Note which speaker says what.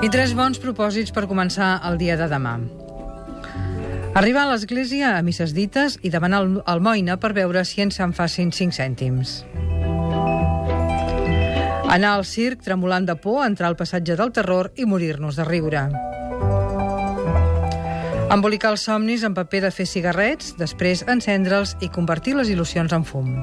Speaker 1: I tres bons propòsits per començar el dia de demà. Arribar a l'església a misses dites i demanar almoina per veure si ens en facin 5 cèntims. Anar al circ tremolant de por, entrar al passatge del terror i morir-nos de riure. Embolicar els somnis en paper de fer cigarrets, després encendre'ls i convertir les il·lusions en fum.